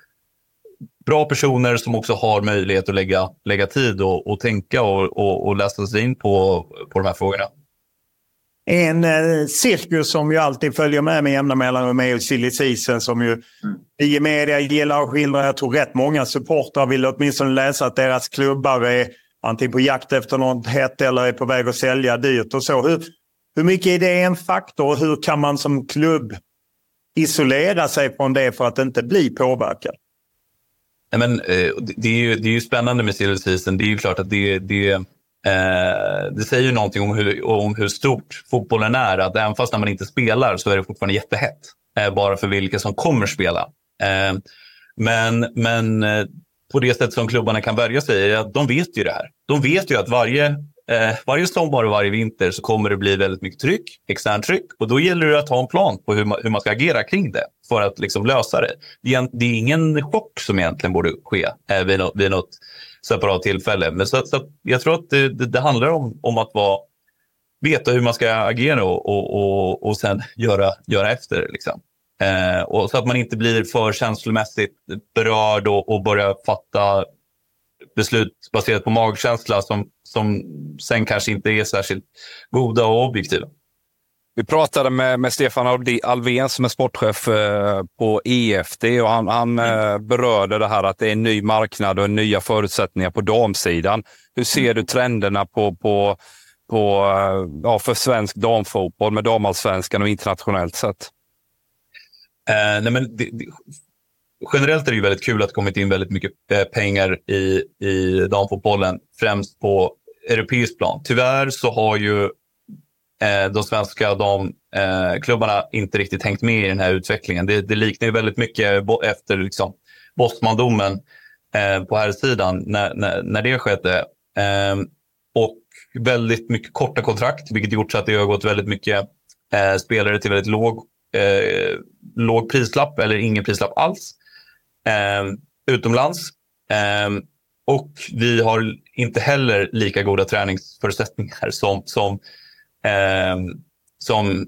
bra personer som också har möjlighet att lägga, lägga tid och, och tänka och, och, och läsa sig in på, på de här frågorna. En eh, cirkus som ju alltid följer med med jämna mellanrum är silly season som ju vi i media gillar att skildra. Jag tror rätt många supportrar vill åtminstone läsa att deras klubbar är antingen på jakt efter något hett eller är på väg att sälja dyrt och så. Hur, hur mycket är det en faktor? Hur kan man som klubb isolera sig från det för att inte bli påverkad? Nej, men, eh, det, är ju, det är ju spännande med silly season. Det är ju klart att det, det, eh, det säger ju någonting om hur, om hur stort fotbollen är. Att även fast när man inte spelar så är det fortfarande jättehett. Eh, bara för vilka som kommer spela. Eh, men, men eh, på det sätt som klubbarna kan värja sig, att de vet ju det här. De vet ju att varje Eh, varje sommar och varje vinter så kommer det bli väldigt mycket tryck, externt tryck. Och då gäller det att ha en plan på hur man, hur man ska agera kring det för att liksom lösa det. Det är, det är ingen chock som egentligen borde ske eh, vid, något, vid något separat tillfälle. Men så, så jag tror att det, det, det, handlar om, om att vara, veta hur man ska agera och, och, och, och sen göra, göra efter. Liksom. Eh, och så att man inte blir för känslomässigt berörd och, och börjar fatta beslut baserat på magkänsla som, som sen kanske inte är särskilt goda och objektiva. Vi pratade med, med Stefan Alvén som är sportchef eh, på EFD och han, han mm. berörde det här att det är en ny marknad och nya förutsättningar på damsidan. Hur ser du trenderna på, på, på, eh, ja, för svensk damfotboll med damallsvenskan och internationellt sett? Eh, nej men det, det, generellt är det ju väldigt kul att det kommit in väldigt mycket eh, pengar i, i damfotbollen, främst på europeisk plan. Tyvärr så har ju eh, de svenska damklubbarna eh, inte riktigt hängt med i den här utvecklingen. Det, det liknar ju väldigt mycket efter liksom, Bosmandomen eh, på här sidan när, när, när det skedde. Eh, och väldigt mycket korta kontrakt, vilket gjort så att det har gått väldigt mycket eh, spelare till väldigt låg, eh, låg prislapp eller ingen prislapp alls Ehm, utomlands. Eh, och vi har inte heller lika goda träningsförutsättningar som, som, eh, som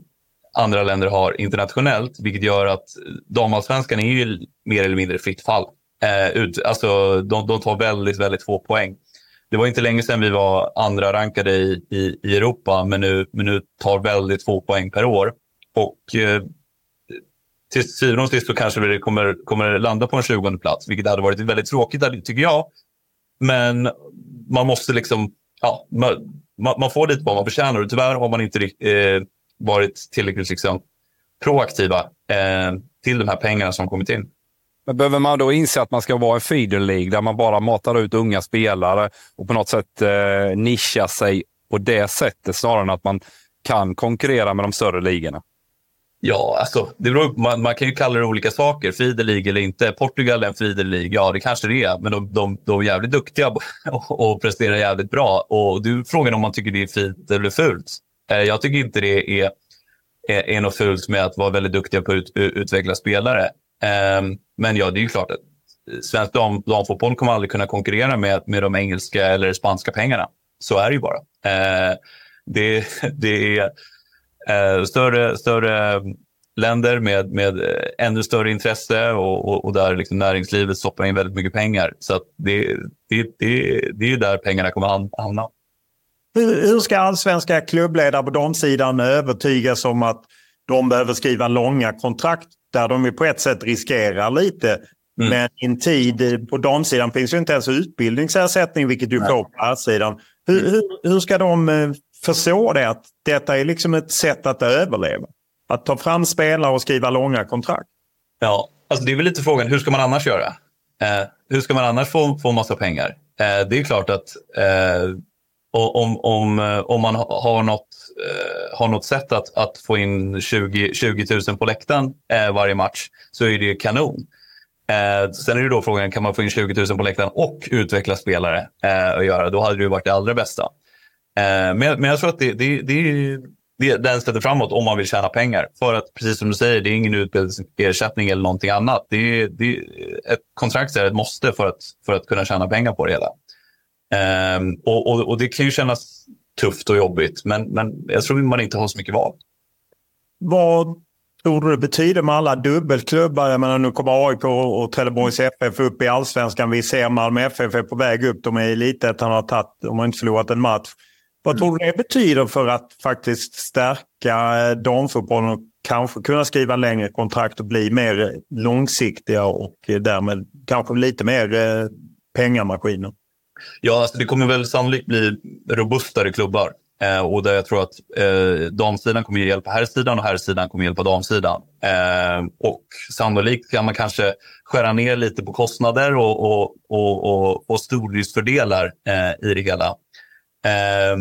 andra länder har internationellt, vilket gör att damallsvenskan är ju mer eller mindre fritt fall. Eh, ut, alltså, de, de tar väldigt, väldigt få poäng. Det var inte länge sedan vi var andra rankade i, i, i Europa, men nu, men nu tar väldigt få poäng per år. Och eh, till syvende och sist så kanske det kommer, kommer landa på en 20 plats, vilket hade varit väldigt tråkigt tycker jag. Men man måste liksom, ja, man, man får lite vad man förtjänar och tyvärr har man inte eh, varit tillräckligt liksom, proaktiva eh, till de här pengarna som kommit in. Men behöver man då inse att man ska vara en feeder League där man bara matar ut unga spelare och på något sätt eh, nischa sig på det sättet snarare än att man kan konkurrera med de större ligorna? Ja, alltså, det beror, man, man kan ju kalla det olika saker. Feeder League eller inte. Portugal är en Feeder League. Ja, det kanske det är. Men de, de, de är jävligt duktiga och, och presterar jävligt bra. Och du frågar om man tycker det är fint eller fult. Eh, jag tycker inte det är, är, är något fult med att vara väldigt duktiga på att ut, utveckla spelare. Eh, men ja, det är ju klart att eh, svensk dam, damfotboll kommer aldrig kunna konkurrera med, med de engelska eller spanska pengarna. Så är det ju bara. Eh, det, det är eh, större, större länder med, med ännu större intresse och, och, och där liksom näringslivet stoppar in väldigt mycket pengar. Så det, det, det, det är ju där pengarna kommer hamna. Hur, hur ska allsvenska klubbledare på damsidan övertygas om att de behöver skriva långa kontrakt där de på ett sätt riskerar lite Mm. Men i en tid på damsidan finns ju inte ens utbildningsersättning, vilket du får på herrsidan. Hur, hur, hur ska de förstå det? Att detta är liksom ett sätt att överleva? Att ta fram spelare och skriva långa kontrakt? Ja, alltså det är väl lite frågan, hur ska man annars göra? Eh, hur ska man annars få, få massa pengar? Eh, det är klart att eh, om, om, eh, om man har något, eh, har något sätt att, att få in 20, 20 000 på läktaren eh, varje match så är det kanon. Eh, sen är det då frågan, kan man få in 20 000 på läktaren och utveckla spelare eh, och göra? Då hade det varit det allra bästa. Eh, men, men jag tror att det, det, det, det, den sätter framåt om man vill tjäna pengar. För att precis som du säger, det är ingen utbildningsersättning eller någonting annat. Det, det, ett kontrakt är ett måste för att, för att kunna tjäna pengar på det hela. Um, och, och, och, det kan ju kännas tufft och jobbigt, men, men jag tror man inte har så mycket val. Vad tror du det betyder med alla dubbelklubbar? Jag menar, nu kommer AIK och Trelleborgs FF upp i allsvenskan. Vi ser Malmö FF är på väg upp. De är i elitettan och har tagit, de har inte förlorat en match. Vad tror du det betyder för att faktiskt stärka eh, damfotbollen och kanske kunna skriva längre kontrakt och bli mer eh, långsiktiga och eh, därmed kanske lite mer pengamaskiner? Ja, alltså det kommer väl sannolikt bli robustare klubbar. Eh, och där jag tror att eh, damsidan kommer hjälpa herrsidan och herrsidan kommer hjälpa damsidan. Eh, och sannolikt kan man kanske skära ner lite på kostnader och, och, och, och, och stordriftsfördelar eh, i det hela. Eh,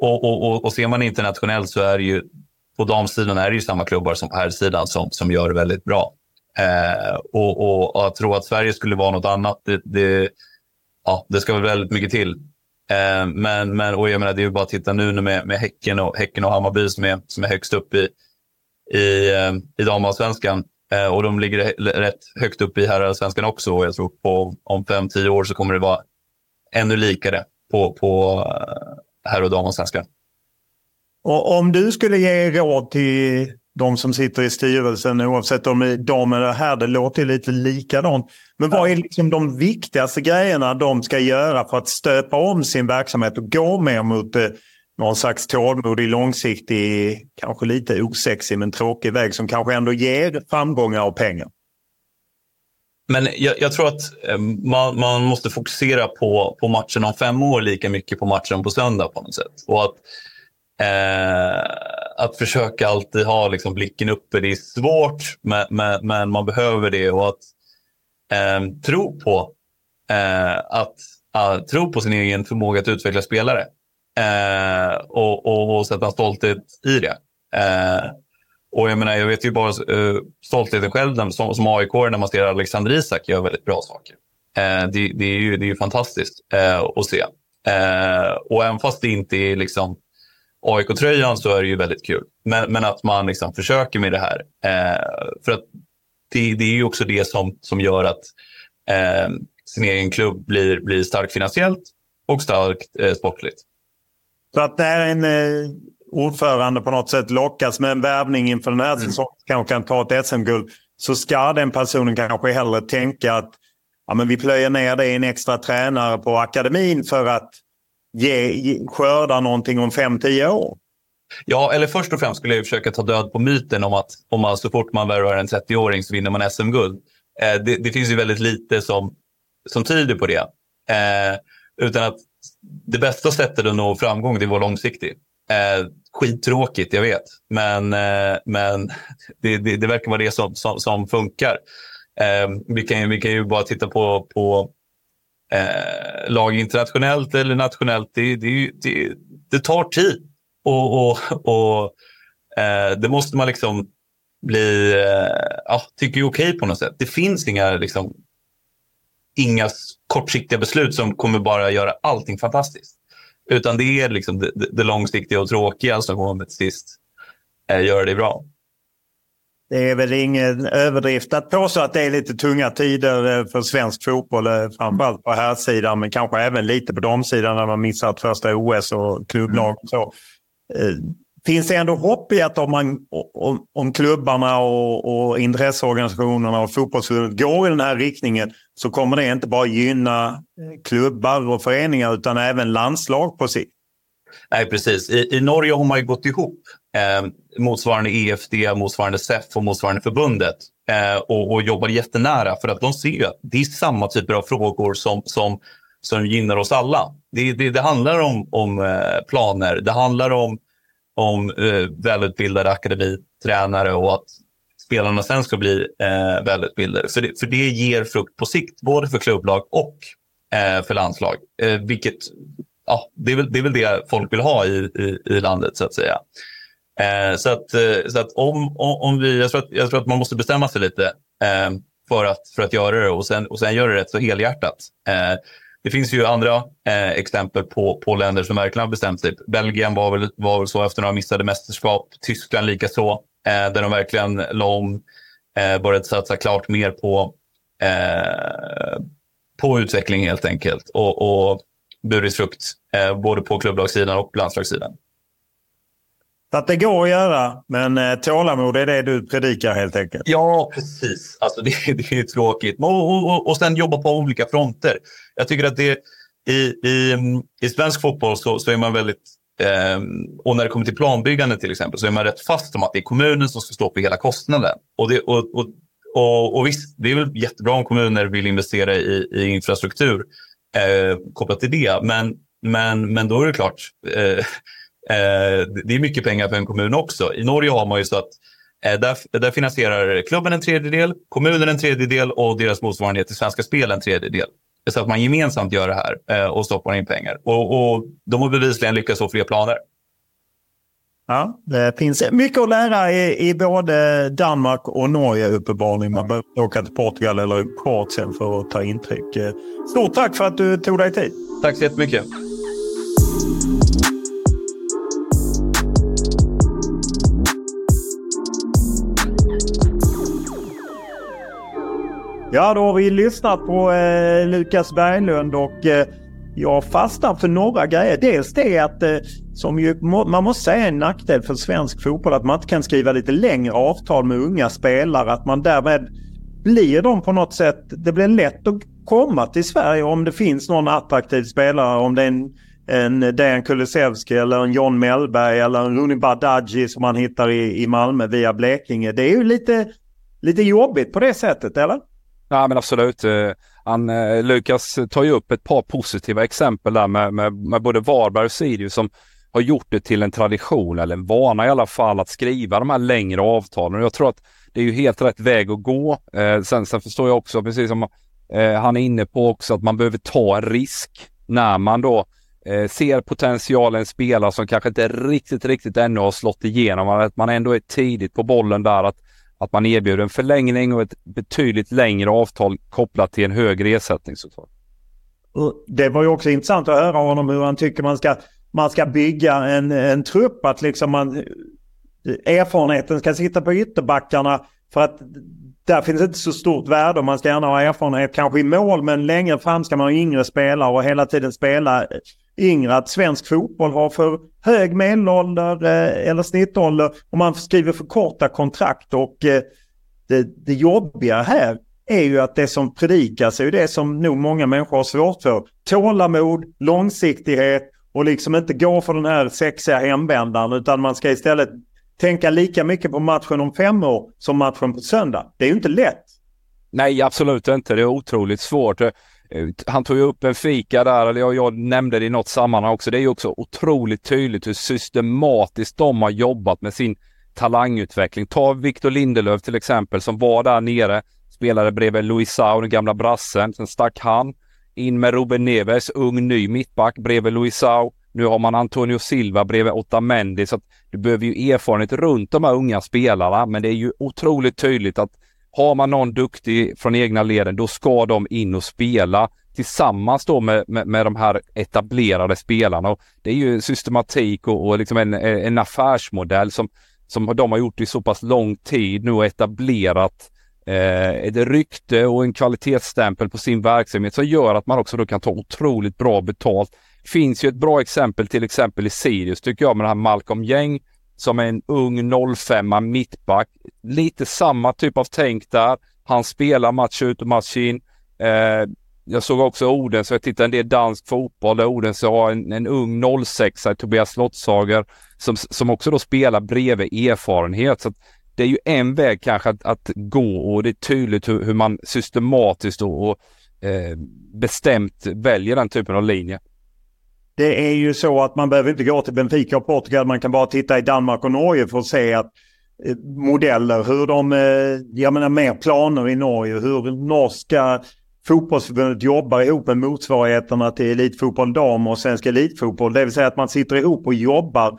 och, och, och, och ser man internationellt så är det ju på damsidan är det ju samma klubbar som på herrsidan som, som gör det väldigt bra. Eh, och, och, och att tro att Sverige skulle vara något annat, det, det ja, det ska väl väldigt mycket till. Eh, men, men och jag menar, det är ju bara att titta nu med, med häcken, och, häcken och Hammarby som är, som är högst upp i, i, ehm, i damallsvenskan. Eh, och de ligger rätt högt upp i herrallsvenskan också. Och jag tror på om fem tio år så kommer det vara ännu likare på, på eh, herr och dam Och svenska. om du skulle ge råd till de som sitter i styrelsen, oavsett om det är dam eller herr, det låter lite likadant. Men vad är liksom de viktigaste grejerna de ska göra för att stöpa om sin verksamhet och gå mer mot eh, någon slags tålmodig, långsiktig, kanske lite osexig men tråkig väg som kanske ändå ger framgångar och pengar? Men jag, jag tror att eh, man, man, måste fokusera på, på matchen om fem år lika mycket på matchen på söndag på något sätt. Och att Eh, att försöka alltid ha liksom, blicken uppe, det är svårt, men, men, men man behöver det. Och att eh, tro på eh, att uh, tro på sin egen förmåga att utveckla spelare. uh, och, och, och, sätta stolthet i det. Uh, och jag menar, jag vet ju bara uh, stoltheten själv som, som AIK när man ser Alexander Isak gör väldigt bra saker. Uh, det, det, är ju, det är ju fantastiskt uh, att se. Uh, och även fast det inte är liksom AIK-tröjan så är det ju väldigt kul. Men, men att man liksom försöker med det här. För att det, det, är ju också det som, som gör att sin egen klubb blir, blir stark finansiellt och starkt eh, sportligt. Så att är en ordförande på något sätt lockas med en värvning inför den här mm. säsongen, kanske kan ta ett SM-guld, så ska den personen kanske hellre tänka att ja, men vi plöjer ner det i en extra tränare på akademin för att ge, ge, skörda någonting om 5-10 år. Ja, eller först och främst skulle jag försöka ta död på myten om att om man, så fort man värvar en 30-åring så vinner man SM-guld. Eh, det, det, finns ju väldigt lite som, som tyder på det. Eh, utan att det bästa sättet att nå framgång det är att vara långsiktig. Eh, skittråkigt, jag vet. Men, eh, men det, det, det, verkar vara det som, som, som funkar. Eh, vi, kan, vi kan ju bara titta på, på eh, lag internationellt eller nationellt, det, det, det, det tar tid. Och, och, och eh, det måste man liksom bli, eh, ja, tycker är okej på något sätt. Det finns inga, liksom, inga kortsiktiga beslut som kommer bara göra allting fantastiskt. Utan det är liksom det, det långsiktiga och tråkiga som kommer till sist eh, göra det bra. Det är väl ingen överdrift att påstå att det är lite tunga tider eh, för svensk fotboll. Eh, framförallt på här sidan men kanske även lite på damsidan när man missat första OS och klubblag. Och så. Eh, Finns det ändå hopp i att om, man, om, om klubbarna och, och intresseorganisationerna och fotbollsförbundet går i den här riktningen så kommer det inte bara gynna eh, klubbar och föreningar utan även landslag på sikt? Nej, precis. I, I, Norge har man ju gått ihop eh, motsvarande EFD, motsvarande SEF och motsvarande förbundet eh, och, och jobbar jättenära för att de ser ju att det är samma typer av frågor som, som, som gynnar oss alla. Det, det, det handlar om, om eh, planer, det handlar om, om eh, välutbildade akademitränare och att spelarna sen ska bli eh, välutbildade. För det, för det ger frukt på sikt, både för klubblag och eh, för landslag. Eh, vilket ja, det, är väl, det är väl det folk vill ha i, i, i landet så att säga. Eh, så att, eh, så att om, om vi, jag tror att, jag tror att man måste bestämma sig lite eh, för, att, för att göra det och sen, och sen göra det rätt så helhjärtat. Eh, det finns ju andra eh, exempel på, på länder som verkligen har bestämt sig. Belgien var väl, var väl så efter några missade mästerskap. Tyskland lika så, eh, där de verkligen la om, eh, började satsa klart mer på, eh, på utveckling helt enkelt. Och, och burit frukt, eh, både på klubblagssidan och landslagssidan. Så att det går att göra, men eh, tålamod är det du predikar helt enkelt. Ja, precis. Alltså, det, det är tråkigt. Och, och, och sen jobba på olika fronter. Jag tycker att det i, i, mm, i svensk fotboll så, så är man väldigt eh, och när det kommer till planbyggande till exempel så är man rätt fast om att det är kommunen som ska stå för hela kostnaden. Och, det, och, och, och, och visst, det är väl jättebra om kommuner vill investera i, i infrastruktur eh, kopplat till det. Men, men, men då är det klart, eh, eh det är mycket pengar för en kommun också. I Norge har man ju så att eh, där, där finansierar klubben en tredjedel, kommunen en tredjedel och deras motsvarighet till Svenska Spel en tredjedel. Så att man gemensamt gör det här eh, och stoppar in pengar. Och, och de har bevisligen lyckats få fler planer. Ja, det finns mycket att lära i, i både Danmark och Norge uppenbarligen. Man behöver åka till Portugal eller Kroatien för att ta intryck. Eh, stort tack för att du tog dig tid. Tack så jättemycket. Ja, då har vi lyssnat på eh, Lukas Berglund och eh, jag fastnar för några grejer. Dels det att, eh, som ju, man måste säga en nackdel för svensk fotboll, att man inte kan skriva lite längre avtal med unga spelare. Att man därmed blir de på något sätt, det blir lätt att komma till Sverige om det finns någon attraktiv spelare. Om det är en, en Dejan Kulusevski eller en John Mellberg eller en Rooney Badaji som man hittar i, i Malmö via Blekinge. Det är ju lite, lite jobbigt på det sättet, eller? Ja men absolut. Eh, han, eh, Lukas tar ju upp ett par positiva exempel där med, med, med både Varberg och Sirius som har gjort det till en tradition eller en vana i alla fall att skriva de här längre avtalen. Och jag tror att det är ju helt rätt väg att gå. Eh, sen, sen förstår jag också, precis som eh, han är inne på också, att man behöver ta en risk när man då eh, ser potentialen spelare som kanske inte riktigt, riktigt ännu har slått igenom. Att man ändå är tidigt på bollen där. att att man erbjuder en förlängning och ett betydligt längre avtal kopplat till en högre ersättning såklart. Det var ju också intressant att höra honom hur han tycker man ska, man ska bygga en, en trupp. Att liksom man, eh, erfarenheten ska sitta på ytterbackarna för att där finns inte så stort värde. Man ska gärna ha erfarenhet kanske i mål men längre fram ska man ha yngre spelare och hela tiden spela eh, yngre. Att svensk fotboll har för hög medelålder eh, eller snittålder och man skriver för korta kontrakt. Och eh, det, det jobbiga här är ju att det som predikas är ju det som nog många människor har svårt för. Tålamod, långsiktighet och liksom inte gå för den här sexiga hemvändaren utan man ska istället tänka lika mycket på matchen om fem år som matchen på söndag. Det är ju inte lätt. Nej, absolut inte. Det är otroligt svårt. Eh, han tog ju upp en fika där, eller jag, jag nämnde det i något sammanhang också. Det är ju också otroligt tydligt hur systematiskt de har jobbat med sin talangutveckling. Ta Victor Lindelöf till exempel som var där nere, spelade bredvid Luisao, den gamla brassen. Sen stack han in med Ruben Neves, ung ny mittback bredvid Luisao. Nu har man Antonio Silva bredvid Otamendi så att du behöver ju erfarenhet runt de här unga spelarna men det är ju otroligt tydligt att har man någon duktig från egna leden då ska de in och spela tillsammans då med, med, med de här etablerade spelarna. Och det är ju systematik och, och liksom en, en affärsmodell som, som de har gjort i så pass lång tid nu och etablerat eh, ett rykte och en kvalitetsstämpel på sin verksamhet som gör att man också då kan ta otroligt bra betalt finns ju ett bra exempel till exempel i Sirius tycker jag med den här Malcolm Gäng som är en ung 05 mittback. Lite samma typ av tänk där. Han spelar match ut och match in. Eh, jag såg också Odense, jag tittade en del dansk fotboll där Odense har en, en ung 06 Tobias Slottshager som, som också då spelar bredvid erfarenhet. Så det är ju en väg kanske att, att gå och det är tydligt hur, hur man systematiskt och, och eh, bestämt väljer den typen av linje. Det är ju så att man behöver inte gå till Benfica och Portugal. Man kan bara titta i Danmark och Norge för att se att eh, modeller, hur de, eh, jag menar mer planer i Norge, hur norska fotbollsförbundet jobbar ihop med motsvarigheterna till Elitfotboll Dam och Svensk Elitfotboll. Det vill säga att man sitter ihop och jobbar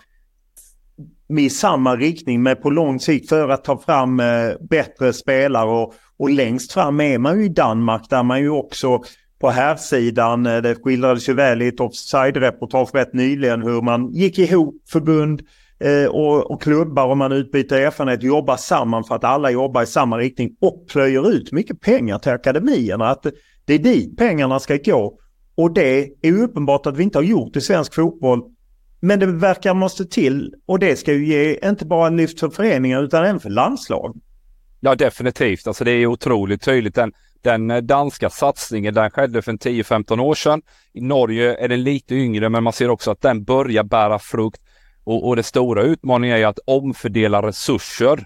i samma riktning men på lång sikt för att ta fram eh, bättre spelare. Och, och längst fram är man ju i Danmark där man ju också på här sidan eh, det skildrades ju väl i ett offside-reportage rätt nyligen hur man gick ihop förbund eh, och, och klubbar och man utbyter erfarenhet, jobbar samman för att alla jobbar i samma riktning och plöjer ut mycket pengar till akademierna. Att det är dit pengarna ska gå. Och det är uppenbart att vi inte har gjort i svensk fotboll men det verkar måste till och det ska ju ge inte bara en lyft för föreningar utan även för landslag. Ja definitivt, alltså det är otroligt tydligt. Den, den eh, danska satsningen den skedde för 10-15 år sedan. I Norge är den lite yngre men man ser också att den börjar bära frukt. Och, och det stora utmaningen är att omfördela resurser.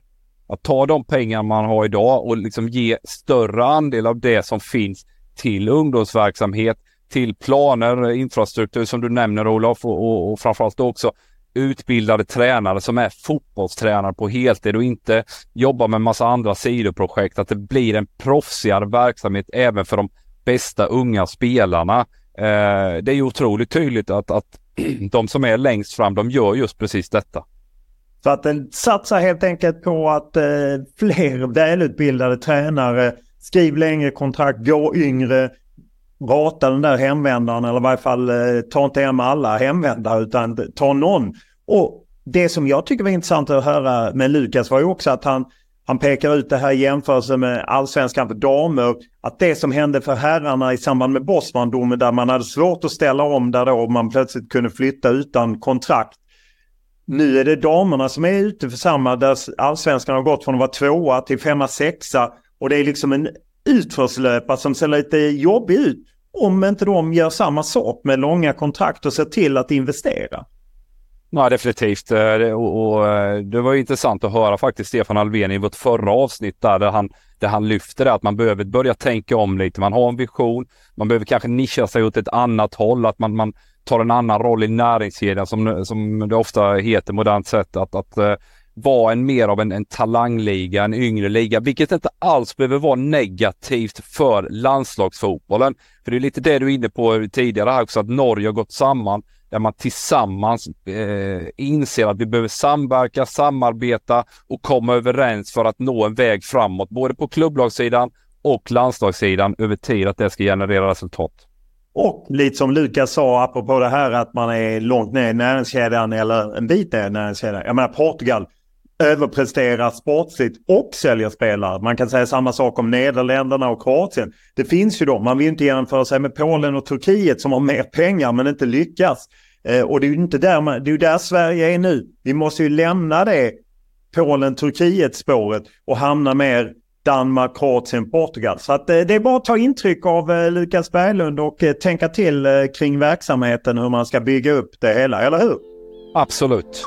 Att ta de pengar man har idag och liksom ge större andel av det som finns till ungdomsverksamhet, till planer, infrastruktur som du nämner Olof och, och, och framförallt också utbildade tränare som är fotbollstränare på heltid och inte jobbar med massa andra sidoprojekt. Att det blir en proffsigare verksamhet även för de bästa unga spelarna. Eh, det är ju otroligt tydligt att, att de som är längst fram, de gör just precis detta. Så att den satsar helt enkelt på att eh, fler välutbildade tränare skriv längre kontrakt, gå yngre, rata den där hemvändaren eller i varje fall eh, ta inte hem alla hemvändare utan ta någon. Och det som jag tycker var intressant att höra med Lukas var ju också att han, han pekar ut det här i jämförelse med allsvenskan för damer. Att det som hände för herrarna i samband med Bosman-domen där man hade svårt att ställa om där då man plötsligt kunde flytta utan kontrakt. Nu är det damerna som är ute för samma där allsvenskan har gått från att vara tvåa till femma, sexa. Och det är liksom en utförslöpa som ser lite jobbig ut. Om inte de gör samma sak med långa kontrakt och ser till att investera. Nej, definitivt. Eh, och, och, eh, det var intressant att höra faktiskt Stefan Alvén i vårt förra avsnitt där, där, han, där han lyfter det att man behöver börja tänka om lite. Man har en vision, man behöver kanske nischa sig åt ett annat håll, att man, man tar en annan roll i näringskedjan som, som det ofta heter modernt sett. Att, att uh, vara en mer av en, en talangliga, en yngre liga, vilket inte alls behöver vara negativt för landslagsfotbollen. För det är lite det du är inne på tidigare här också, att Norge har gått samman där man tillsammans eh, inser att vi behöver samverka, samarbeta och komma överens för att nå en väg framåt, både på klubblagssidan och landslagssidan över tid, att det ska generera resultat. Och lite som Lukas sa apropå det här att man är långt ner i näringskedjan eller en bit ner i näringskedjan. Jag menar Portugal överpresterar sportsligt och säljer spelare. Man kan säga samma sak om Nederländerna och Kroatien. Det finns ju då, man vill inte jämföra sig med Polen och Turkiet som har mer pengar men inte lyckas. Eh, och det är ju inte där, man, det är där Sverige är nu. Vi måste ju lämna det Polen-Turkiet-spåret och hamna mer Danmark, Kroatien, Portugal. Så att, eh, det är bara att ta intryck av eh, Lukas Berglund och eh, tänka till eh, kring verksamheten hur man ska bygga upp det hela, eller hur? Absolut.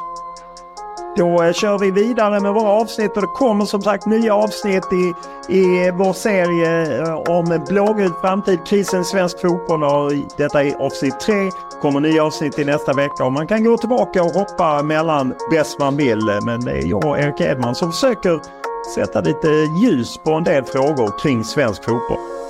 Då eh, kör vi vidare med våra avsnitt och det kommer som sagt nya avsnitt i, i vår serie eh, om blågul framtid, krisen i svensk fotboll. Och detta är avsnitt tre. kommer nya avsnitt i nästa vecka och man kan gå tillbaka och hoppa mellan bäst man vill. Eh, men det är jag och Erik Edman som försöker sätta lite ljus på en del frågor kring svensk fotboll.